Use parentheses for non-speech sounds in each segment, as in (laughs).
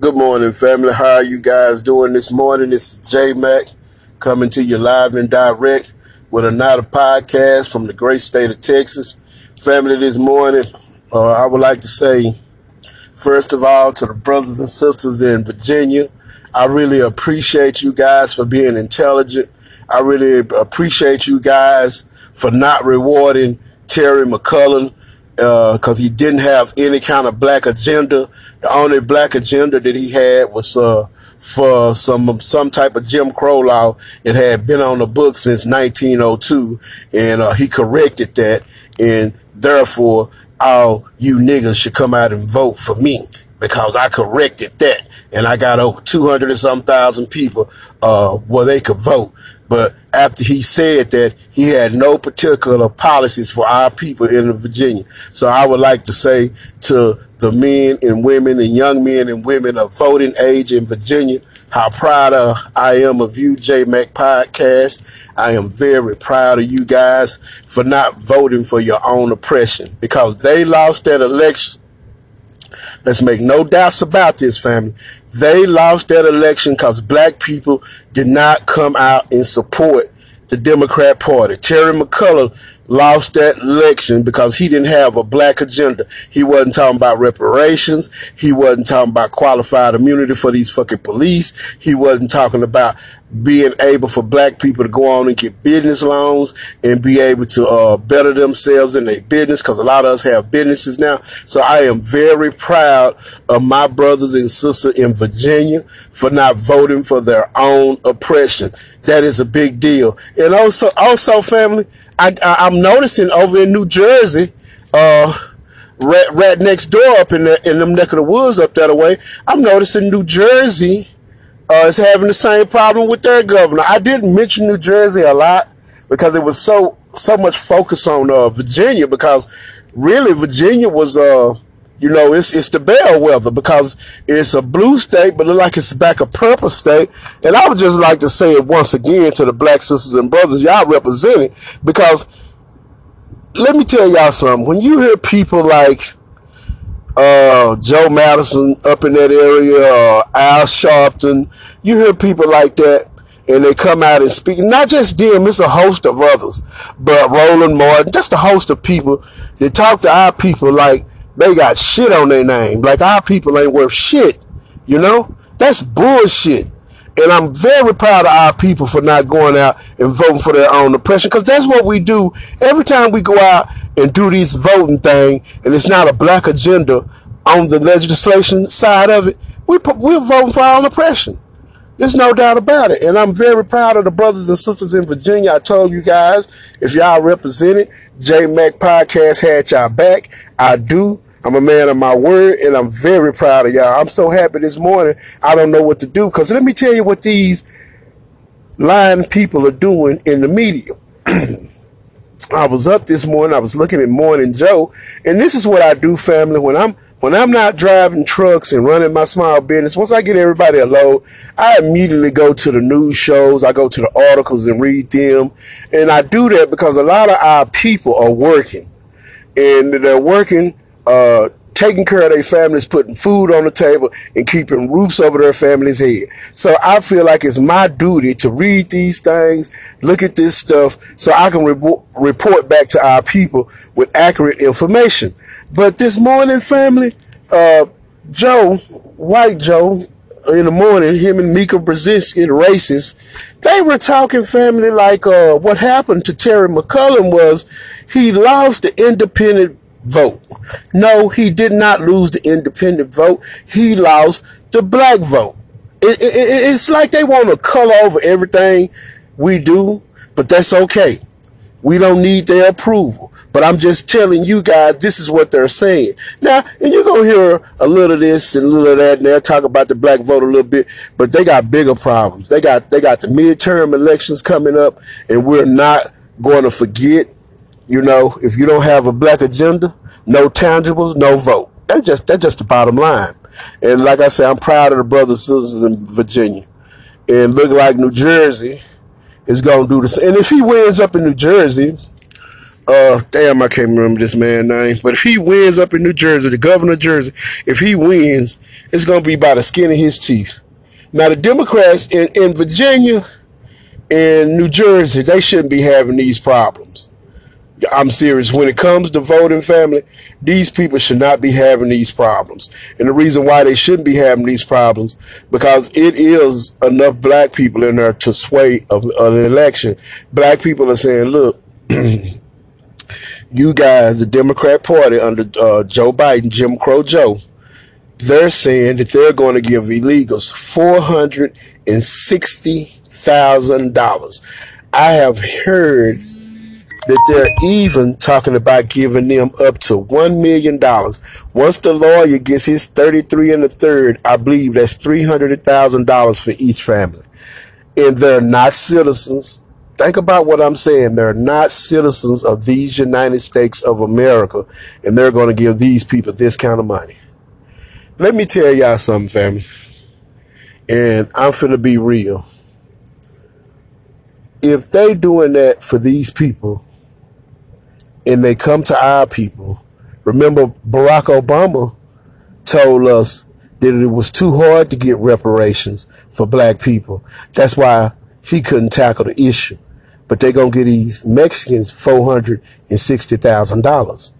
Good morning, family. How are you guys doing this morning? This is J Mac coming to you live and direct with another podcast from the great state of Texas. Family, this morning, uh, I would like to say, first of all, to the brothers and sisters in Virginia, I really appreciate you guys for being intelligent. I really appreciate you guys for not rewarding Terry McAuliffe because uh, he didn't have any kind of black agenda. The only black agenda that he had was uh, for some some type of Jim Crow law. It had been on the book since 1902, and uh, he corrected that, and therefore all you niggas should come out and vote for me because I corrected that, and I got over 200 and some thousand people uh, where they could vote. But after he said that, he had no particular policies for our people in Virginia. So I would like to say to the men and women and young men and women of voting age in Virginia, how proud of I am of you, J Mac Podcast. I am very proud of you guys for not voting for your own oppression because they lost that election Let's make no doubts about this, family. They lost that election because black people did not come out and support the Democrat Party. Terry McAuliffe lost that election because he didn't have a black agenda. He wasn't talking about reparations. He wasn't talking about qualified immunity for these fucking police. He wasn't talking about being able for black people to go on and get business loans and be able to uh, better themselves in their business because a lot of us have businesses now. So I am very proud of my brothers and sisters in Virginia for not voting for their own oppression. That is a big deal. And also, also family, I, I am noticing over in New Jersey, uh, right, right next door up in the in them neck of the woods up that way. I'm noticing New Jersey uh, is having the same problem with their governor. I didn't mention New Jersey a lot because it was so so much focus on uh, Virginia because really Virginia was uh you know, it's it's the bellwether because it's a blue state, but look like it's back a purple state. And I would just like to say it once again to the black sisters and brothers, y'all represent it. Because let me tell y'all something. When you hear people like uh, Joe Madison up in that area, uh, Al Sharpton, you hear people like that and they come out and speak. Not just them, it's a host of others, but Roland Martin, just a host of people that talk to our people like they got shit on their name. Like our people ain't worth shit. You know? That's bullshit. And I'm very proud of our people for not going out and voting for their own oppression because that's what we do every time we go out and do these voting thing and it's not a black agenda on the legislation side of it. We, we're voting for our own oppression. There's no doubt about it. And I'm very proud of the brothers and sisters in Virginia. I told you guys, if y'all represented, J Mac Podcast had y'all back. I do. I'm a man of my word and I'm very proud of y'all. I'm so happy this morning. I don't know what to do because let me tell you what these lying people are doing in the media. (clears throat) I was up this morning. I was looking at Morning Joe and this is what I do, family. When I'm when I'm not driving trucks and running my small business, once I get everybody a load, I immediately go to the news shows. I go to the articles and read them. And I do that because a lot of our people are working and they're working uh, taking care of their families, putting food on the table, and keeping roofs over their families' head. So I feel like it's my duty to read these things, look at this stuff, so I can re- report back to our people with accurate information. But this morning, family, uh, Joe, White Joe, in the morning, him and Mika Brzezinski, the racist, they were talking family like uh, what happened to Terry McAuliffe was he lost the independent vote. No, he did not lose the independent vote. He lost the black vote. It, it, it, it's like they want to color over everything we do, but that's okay. We don't need their approval. But I'm just telling you guys, this is what they're saying. Now, and you're going to hear a little of this and a little of that, and they'll talk about the black vote a little bit, but they got bigger problems. They got, they got the midterm elections coming up, and we're not going to forget you know, if you don't have a black agenda, no tangibles, no vote. That's just that's just the bottom line. And like I said, I'm proud of the brothers and sisters in Virginia. And look like New Jersey is gonna do this. And if he wins up in New Jersey, uh, damn, I can't remember this man's name, but if he wins up in New Jersey, the governor of Jersey, if he wins, it's gonna be by the skin of his teeth. Now the Democrats in, in Virginia and New Jersey, they shouldn't be having these problems. I'm serious. When it comes to voting family, these people should not be having these problems. And the reason why they shouldn't be having these problems, because it is enough black people in there to sway an election. Black people are saying, look, (clears throat) you guys, the Democrat Party under uh, Joe Biden, Jim Crow Joe, they're saying that they're going to give illegals $460,000. I have heard that they're even talking about giving them up to $1 million. Once the lawyer gets his 33 and a third, I believe that's $300,000 for each family. And they're not citizens. Think about what I'm saying. They're not citizens of these United States of America, and they're going to give these people this kind of money. Let me tell y'all something, family. And I'm finna be real. If they doing that for these people, and they come to our people. Remember, Barack Obama told us that it was too hard to get reparations for black people. That's why he couldn't tackle the issue. But they're going to get these Mexicans $460,000.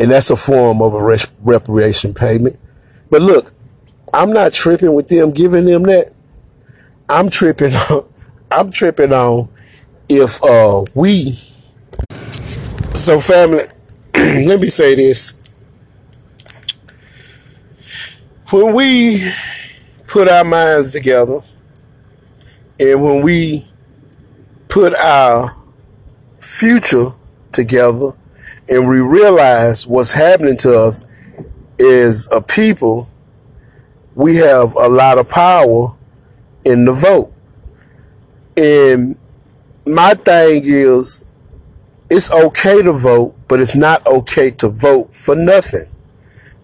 And that's a form of a reparation payment. But look, I'm not tripping with them giving them that. I'm tripping (laughs) on, I'm tripping on if uh, we so, family, (clears throat) let me say this. When we put our minds together and when we put our future together and we realize what's happening to us is a people, we have a lot of power in the vote. And my thing is, it's okay to vote, but it's not okay to vote for nothing.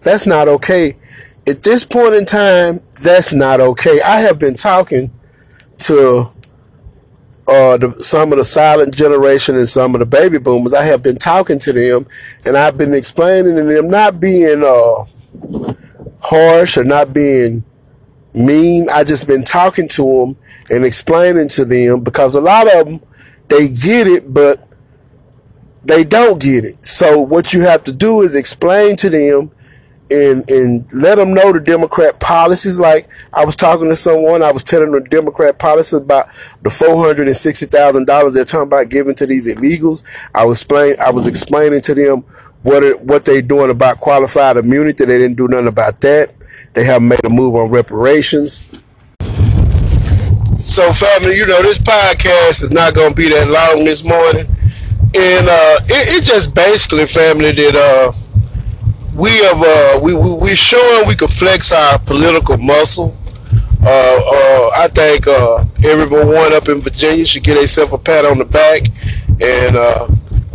That's not okay. At this point in time, that's not okay. I have been talking to uh, the, some of the silent generation and some of the baby boomers. I have been talking to them, and I've been explaining to them, not being uh, harsh or not being mean. I just been talking to them and explaining to them because a lot of them they get it, but they don't get it. So what you have to do is explain to them and and let them know the Democrat policies. Like I was talking to someone, I was telling the Democrat policies about the four hundred and sixty thousand dollars they're talking about giving to these illegals. I was explain I was explaining to them what it, what they doing about qualified immunity. They didn't do nothing about that. They haven't made a move on reparations. So, family, you know this podcast is not going to be that long this morning and uh, it, it, just basically family that uh, we have uh, we, we we showing we can flex our political muscle. Uh, uh, I think uh, everyone up in Virginia should get themselves a pat on the back, and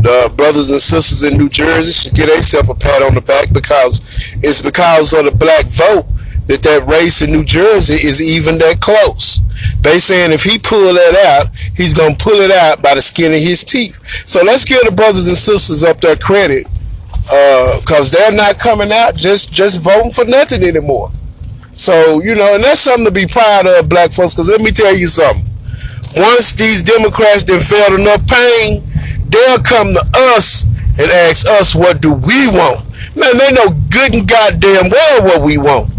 the brothers and sisters in New Jersey should get themselves a pat on the back because it's because of the black vote that that race in New Jersey is even that close. They saying if he pull that out, he's gonna pull it out by the skin of his teeth. So let's give the brothers and sisters up their credit, uh, cause they're not coming out just just voting for nothing anymore. So you know, and that's something to be proud of, black folks. Cause let me tell you something. Once these Democrats done felt enough pain, they'll come to us and ask us what do we want. Man, they know good and goddamn well what we want.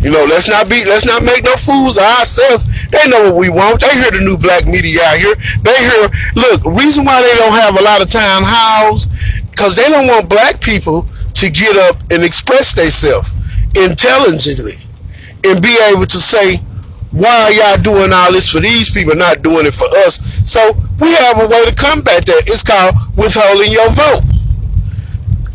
You know, let's not be, let's not make no fools of ourselves. They know what we want. They hear the new black media out here. They hear, look, reason why they don't have a lot of town halls, because they don't want black people to get up and express themselves intelligently and be able to say, why are y'all doing all this for these people, not doing it for us? So we have a way to combat that. It's called withholding your vote.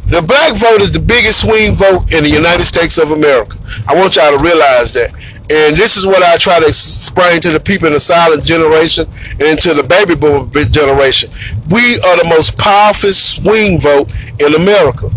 The black vote is the biggest swing vote in the United States of America. I want y'all to realize that. And this is what I try to explain to the people in the silent generation and to the baby boomer generation. We are the most powerful swing vote in America.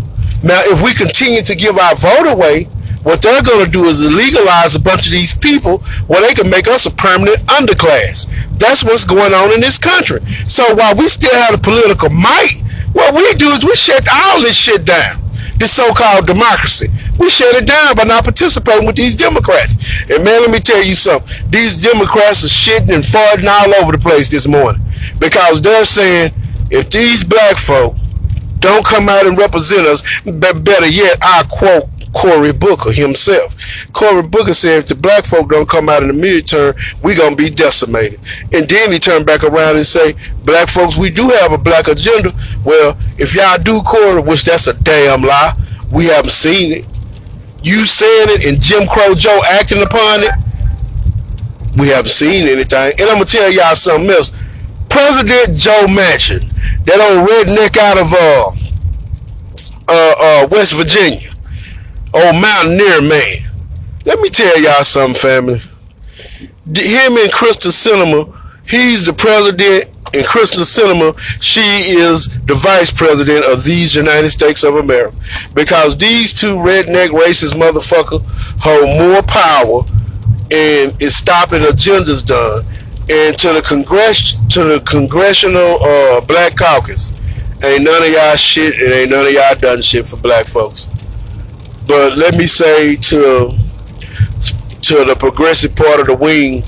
Now, if we continue to give our vote away, what they're going to do is legalize a bunch of these people where they can make us a permanent underclass. That's what's going on in this country. So while we still have the political might, what we do is we shut all this shit down. This so-called democracy. We shut it down by not participating with these Democrats. And man, let me tell you something. These Democrats are shitting and farting all over the place this morning. Because they're saying, if these black folk don't come out and represent us, better yet, I quote Cory Booker himself. Cory Booker said if the black folk don't come out in the midterm, we're gonna be decimated. And then he turned back around and say, black folks, we do have a black agenda. Well, if y'all do Cory, which that's a damn lie, we haven't seen it. You saying it and Jim Crow Joe acting upon it, we haven't seen anything. And I'm gonna tell y'all something else. President Joe Manchin, that old redneck out of uh, uh, uh, West Virginia, old mountaineer man. Let me tell y'all something, family. Him and Kyrsten Sinema, he's the president, and Kyrsten Sinema, she is the vice president of these United States of America. Because these two redneck racist motherfuckers hold more power and is stopping agendas done. And to the congress to the congressional uh, black caucus, ain't none of y'all shit and ain't none of y'all done shit for black folks. But let me say to to the progressive part of the wing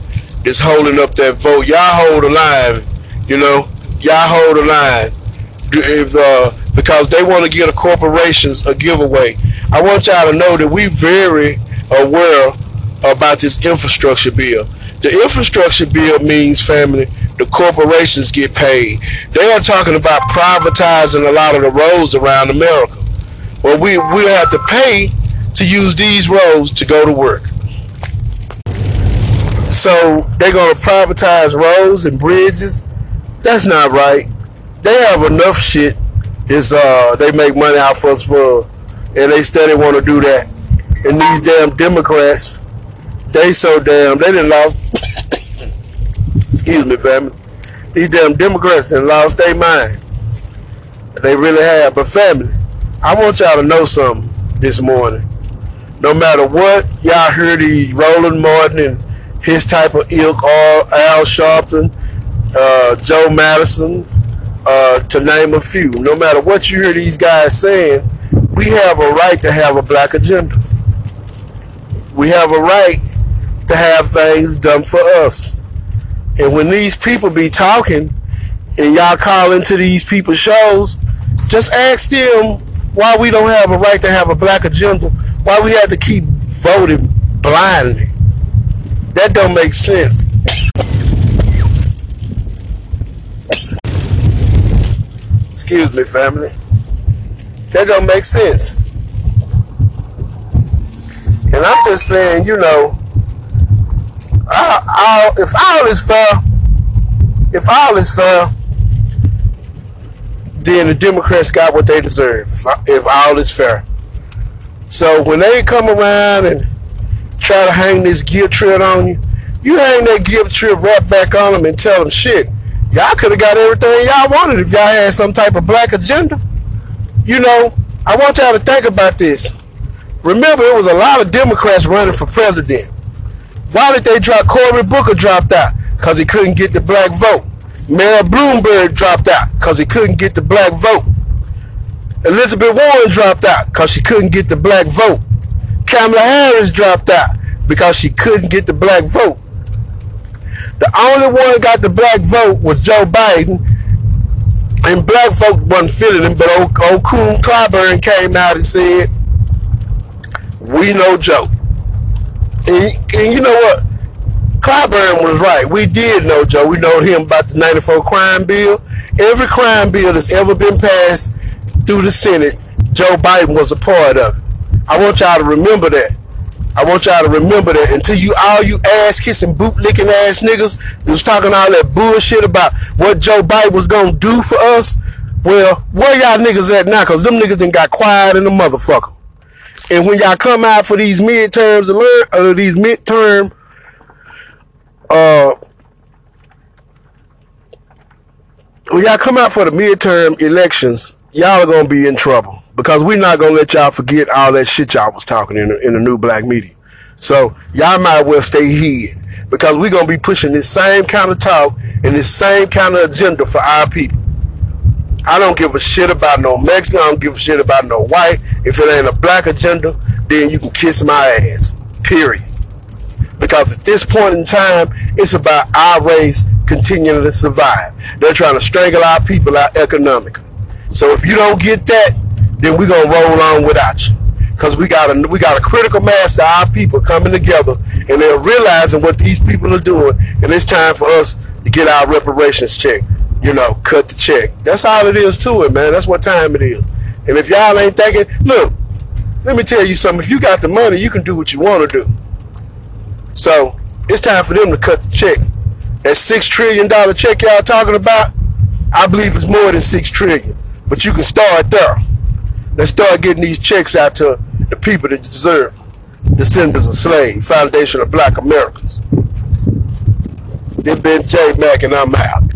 is holding up that vote. Y'all hold line, you know. Y'all hold the line. If uh, because they want to give the corporations a giveaway. I want y'all to know that we very aware about this infrastructure bill. The infrastructure bill means, family, the corporations get paid. They are talking about privatizing a lot of the roads around America. Well, we we have to pay to use these roads to go to work. So they're gonna privatize roads and bridges. That's not right. They have enough shit. Is uh they make money for us for, and they steady want to do that. And these damn Democrats, they so damn they didn't lost. excuse me, family. These damn Democrats done lost their mind. They really have. But family, I want y'all to know something this morning. No matter what, y'all heard the Roland Martin and his type of ilk, or Al Sharpton, uh, Joe Madison, uh, to name a few. No matter what you hear these guys saying, we have a right to have a black agenda. We have a right to have things done for us. And when these people be talking and y'all call into these people's shows, just ask them why we don't have a right to have a black agenda, why we have to keep voting blindly. That don't make sense. Excuse me, family. That don't make sense. And I'm just saying, you know, I, I, if all is fair, if all is fair, then the Democrats got what they deserve, if all is fair. So when they come around and try to hang this guilt trip on you, you hang that guilt trip right back on them and tell them, shit, y'all could have got everything y'all wanted if y'all had some type of black agenda. You know, I want y'all to think about this. Remember, it was a lot of Democrats running for president. Why did they drop? Cory Booker dropped out because he couldn't get the black vote. Mayor Bloomberg dropped out because he couldn't get the black vote. Elizabeth Warren dropped out because she couldn't get the black vote. Kamala Harris dropped out because she couldn't get the black vote. The only one that got the black vote was Joe Biden, and black folk wasn't feeling him, but old, old Coon Clyburn came out and said, we know Joe. And, and you know what? Clyburn was right. We did know Joe. We know him about the 94 crime bill. Every crime bill that's ever been passed through the Senate, Joe Biden was a part of. I want y'all to remember that. I want y'all to remember that until you all you ass kissing boot licking ass niggas was talking all that bullshit about what Joe Biden was gonna do for us. Well, where y'all niggas at now? Cause them niggas done got quiet in the motherfucker. And when y'all come out for these midterms alert or these midterm uh when y'all come out for the midterm elections, y'all are gonna be in trouble because we're not gonna let y'all forget all that shit y'all was talking in the, in the new black media. So y'all might as well stay hid because we're gonna be pushing this same kind of talk and this same kind of agenda for our people. I don't give a shit about no Mexican. I don't give a shit about no white. If it ain't a black agenda, then you can kiss my ass. Period. Because at this point in time, it's about our race continuing to survive. They're trying to strangle our people out economically. So if you don't get that, then we're gonna roll on without you. Cause we got a we got a critical mass of our people coming together and they're realizing what these people are doing, and it's time for us to get our reparations check. You know, cut the check. That's all it is to it, man. That's what time it is. And if y'all ain't thinking, look, let me tell you something. If you got the money, you can do what you want to do. So it's time for them to cut the check. That six trillion dollar check y'all talking about, I believe it's more than six trillion. But you can start there. Let's start getting these checks out to the people that deserve. Descendants of slaves, foundation of black Americans. This been J Mac and I'm out.